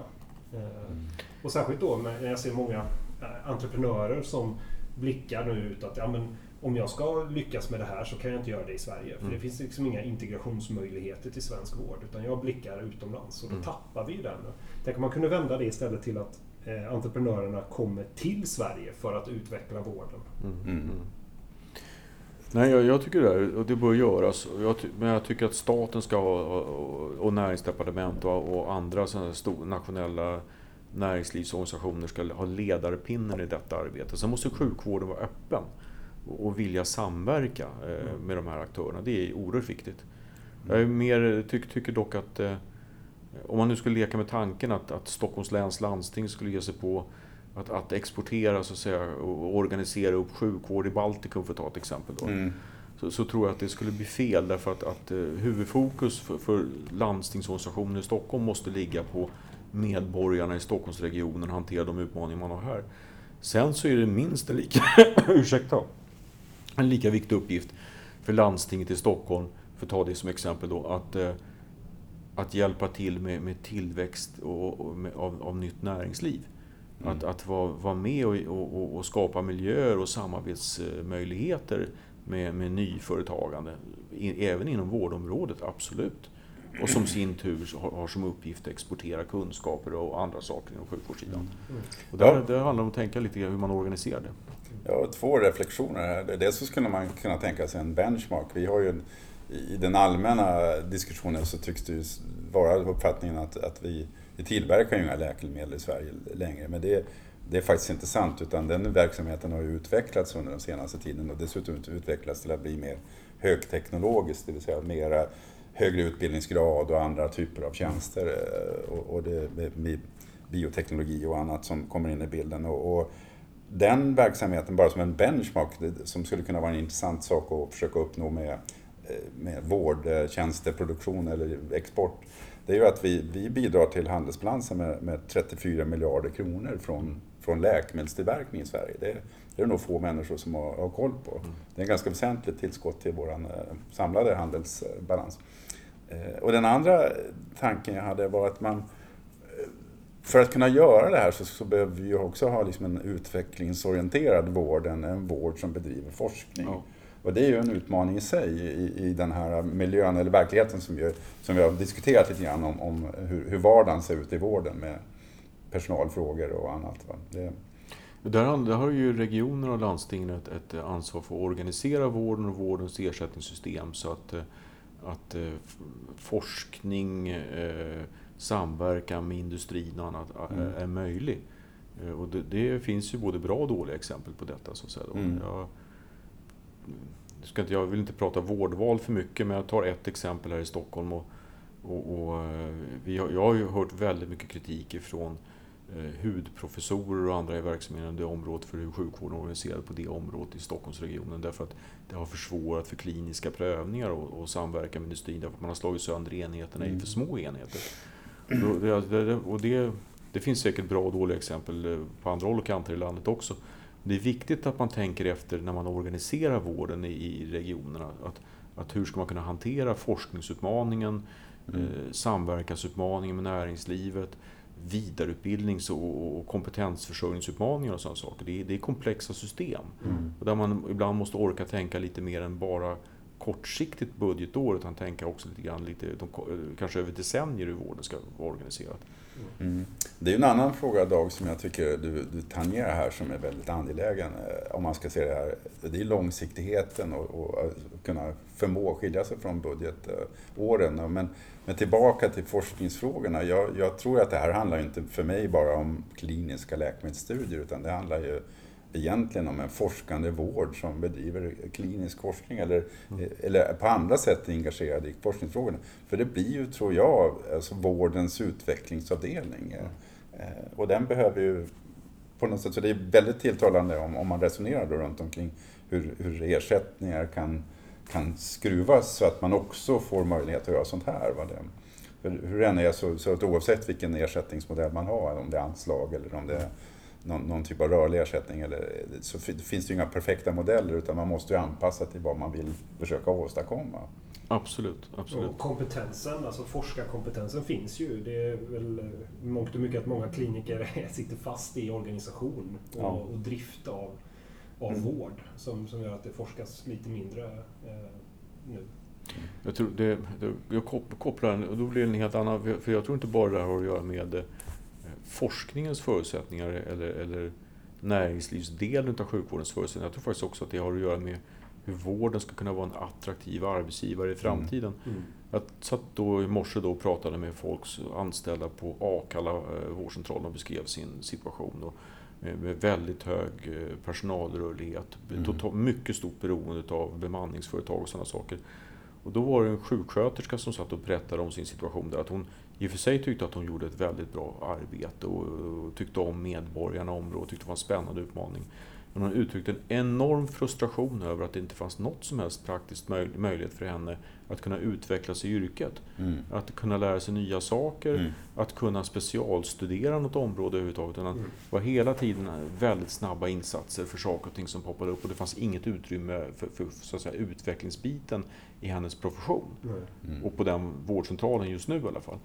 Eh, mm. Och särskilt då när jag ser många eh, entreprenörer som blickar nu ut att ja, men, om jag ska lyckas med det här så kan jag inte göra det i Sverige. För mm. det finns liksom inga integrationsmöjligheter till svensk vård. Utan jag blickar utomlands och då mm. tappar vi den. Tänk om man kunde vända det istället till att eh, entreprenörerna kommer till Sverige för att utveckla vården. Mm. Mm. Nej, jag, jag tycker det, och det bör göras. Jag, men jag tycker att staten ska ha, och, och näringsdepartement och, och andra sådana stor, nationella näringslivsorganisationer ska ha ledarpinnen i detta arbete. Sen måste sjukvården vara öppen och vilja samverka eh, med de här aktörerna. Det är oerhört viktigt. Jag är mer, tyck, tycker dock att eh, om man nu skulle leka med tanken att, att Stockholms läns landsting skulle ge sig på att, att exportera så att säga, och organisera upp sjukvård i Baltikum för att ta ett exempel. Då. Mm. Så, så, tror jag att det skulle bli fel därför att, att eh, huvudfokus för, för landstingsorganisationen i Stockholm måste ligga på medborgarna i Stockholmsregionen hantera de utmaningar man har här. Sen så är det minst en lika, ursäkta, en lika viktig uppgift för landstinget i Stockholm, för att ta det som exempel då, att, eh, att hjälpa till med, med tillväxt och, och med, av, av nytt näringsliv. Mm. Att, att vara, vara med och, och, och, skapa miljöer och samarbetsmöjligheter med, med nyföretagande. även inom vårdområdet, absolut. Och som sin tur har, har som uppgift att exportera kunskaper och andra saker inom sjukvårdssidan. Mm. Och där, ja. det handlar om att tänka lite hur man organiserar det. Ja, två reflektioner här. Dels så skulle man kunna tänka sig en benchmark. Vi har ju en, I den allmänna diskussionen så tycks det ju vara uppfattningen att, att vi, vi tillverkar ju inga läkemedel i Sverige längre. Men det, det är faktiskt inte sant utan den verksamheten har ju utvecklats under den senaste tiden och dessutom utvecklats till att bli mer högteknologisk, det vill säga mera högre utbildningsgrad och andra typer av tjänster eh, och, och det med bioteknologi och annat som kommer in i bilden. Och, och, den verksamheten, bara som en benchmark, som skulle kunna vara en intressant sak att försöka uppnå med, med vårdtjänsteproduktion eller export, det är ju att vi, vi bidrar till handelsbalansen med, med 34 miljarder kronor från, från läkemedelstillverkning i Sverige. Det, det är det nog få människor som har, har koll på. Mm. Det är en ganska väsentligt tillskott till vår eh, samlade handelsbalans. Eh, och den andra tanken jag hade var att man eh, för att kunna göra det här så, så behöver vi också ha liksom en utvecklingsorienterad vård, en, en vård som bedriver forskning. Ja. Och det är ju en utmaning i sig i, i den här miljön eller verkligheten som vi, som vi har diskuterat lite grann om, om hur, hur vardagen ser ut i vården med personalfrågor och annat. Va? Det... Där, där har ju regioner och landsting ett, ett ansvar för att organisera vården och vårdens ersättningssystem så att eh, att eh, forskning, eh, samverkan med industrin och annat mm. är möjlig. Och det, det, finns ju både bra och dåliga exempel på detta. Så att säga. Mm. Jag, ska inte, jag vill inte prata vårdval för mycket, men jag tar ett exempel här i Stockholm. Och, och, och vi har, jag har ju hört väldigt mycket kritik ifrån Eh, hudprofessorer och andra i verksamheten i det området för hur sjukvården är organiserad på det området i Stockholmsregionen. Därför att det har försvårat för kliniska prövningar och, och samverkan med industrin därför att man har slagit sönder enheterna mm. i för små enheter. Och, det, och det, det, finns säkert bra och dåliga exempel eh, på andra håll och kanter i landet också. Det är viktigt att man tänker efter när man organiserar vården i, i regionerna. Att, att hur ska man kunna hantera forskningsutmaningen, mm. eh, samverkansutmaningen med näringslivet, vidareutbildnings och kompetensförsörjningsutmaningar och sådana saker. Det är, det är komplexa system. Mm. Och där man ibland måste orka tänka lite mer än bara kortsiktigt budgetår utan tänka också lite grann, lite, de, kanske över decennier hur vården ska vara organiserad. Mm. Det är en annan fråga Dag som jag tycker du, du tangerar här som är väldigt angelägen. Eh, om man ska se det här, det är långsiktigheten och, och eh, kunna förmå skilja sig från budgetåren. Eh, men, men tillbaka till forskningsfrågorna. Jag, jag tror att det här handlar inte för mig bara om kliniska läkemedelsstudier utan det handlar ju egentligen om en forskande vård som bedriver klinisk forskning eller, mm. eller på andra sätt är engagerad i forskningsfrågorna. För det blir ju, tror jag, alltså vårdens utvecklingsavdelning. Mm. Och den behöver ju på något sätt, så det är väldigt tilltalande om, om man resonerar då runt omkring hur, hur ersättningar kan, kan skruvas så att man också får möjlighet att göra sånt här. Va? Det, för hur det än är så, så att oavsett vilken ersättningsmodell man har, om det är anslag eller om det är någon, någon, typ av rörlig ersättning. Eller, så finns det ju inga perfekta modeller utan man måste ju anpassa till vad man vill försöka åstadkomma. Absolut. absolut. Och kompetensen, alltså forskarkompetensen finns ju. Det är väl mångt och mycket att många kliniker sitter fast i organisation och, ja. och drift av, av mm. vård som, som gör att det forskas lite mindre eh, nu. Jag tror det, det, jag kopplar, och då blir det en helt annan, för jag tror inte bara det här har att göra med forskningens förutsättningar eller, eller näringslivsdelen av sjukvårdens förutsättningar. Jag tror faktiskt också att det har att göra med hur vården ska kunna vara en attraktiv arbetsgivare i framtiden. Mm. Jag satt då i morse då och pratade med folks anställda på Akalla eh, vårdcentral och beskrev sin situation. Och med, väldigt hög eh, personalrörlighet, Mm. total, mycket stort beroende av bemanningsföretag och sådana saker. Och då var det en sjuksköterska som satt och berättade om sin situation där. Att hon i och för sig tyckte att hon gjorde ett väldigt bra arbete och, tyckte om medborgarna i området, tyckte det var en spännande utmaning. Men hon uttryckte en enorm frustration över att det inte fanns något som helst praktiskt möj möjlighet för henne att kunna utvecklas i yrket. Mm. Att kunna lära sig nya saker, Mm. att kunna specialstudera något område överhuvudtaget. Utan Mm. det var hela tiden väldigt snabba insatser för saker och ting som poppade upp och det fanns inget utrymme för, för så att säga, utvecklingsbiten i hennes profession. Mm. Och på den vårdcentralen just nu i alla fall.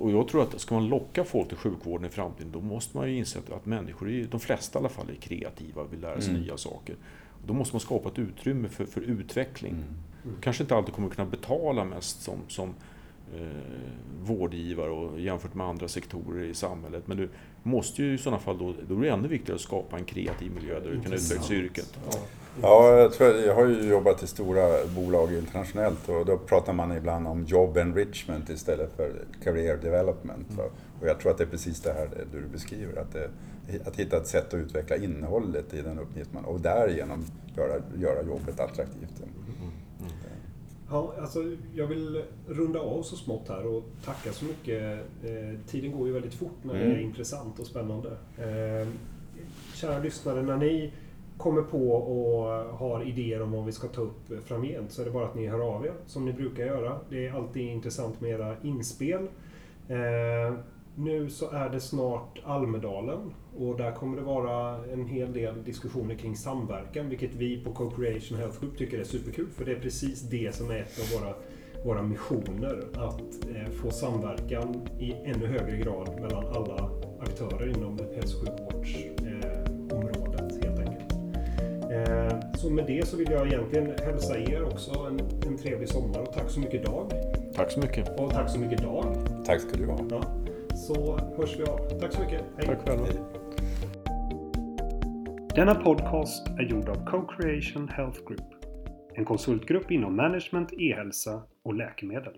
Och jag tror att ska man locka folk till sjukvården i framtiden då måste man ju inse att- människor, de flesta i alla fall, är kreativa och vill lära sig Mm. nya saker. Och då måste man skapa ett utrymme för, för utveckling. Mm. Kanske inte alltid kommer kunna betala mest som, som eh, vårdgivare och jämfört med andra sektorer i samhället. Men du måste ju i sådana fall då, då är det ännu viktigare att skapa en kreativ miljö där du kan utvecklas i yrket. Ja. Ja, jag, tror, jag har ju jobbat i stora bolag internationellt och då pratar man ibland om job enrichment istället för career development. va. Och jag tror att det är precis det här du beskriver, att, det, att hitta ett sätt att utveckla innehållet i den uppgift man och därigenom göra, göra jobbet attraktivt. Ja, alltså, jag vill runda av så smått här och tacka så mycket. Eh, tiden går ju väldigt fort när det är Mm. intressant och spännande. Eh, kära lyssnare, när ni kommer på och har idéer om vad vi ska ta upp framgent så är det bara att ni hör av er som ni brukar göra. Det är alltid intressant med era inspel. Eh, nu så är det snart Almedalen och där kommer det vara en hel del diskussioner kring samverkan vilket vi på Co-Creation Health Group tycker är superkul för det är precis det som är ett av våra, våra missioner att eh, få samverkan i ännu högre grad mellan alla aktörer inom hälso och sjukvårdsområdet. Eh, så med det så vill jag egentligen hälsa er också en, en trevlig sommar och tack så mycket Dag. Tack så mycket. Och tack så mycket Dag. Tack ska du ha. Ja, så hörs vi av. Tack så mycket. Hej. Tack själva. Hej. Denna podcast är gjord av Co-Creation Health Group. En konsultgrupp inom management, e-hälsa och läkemedel.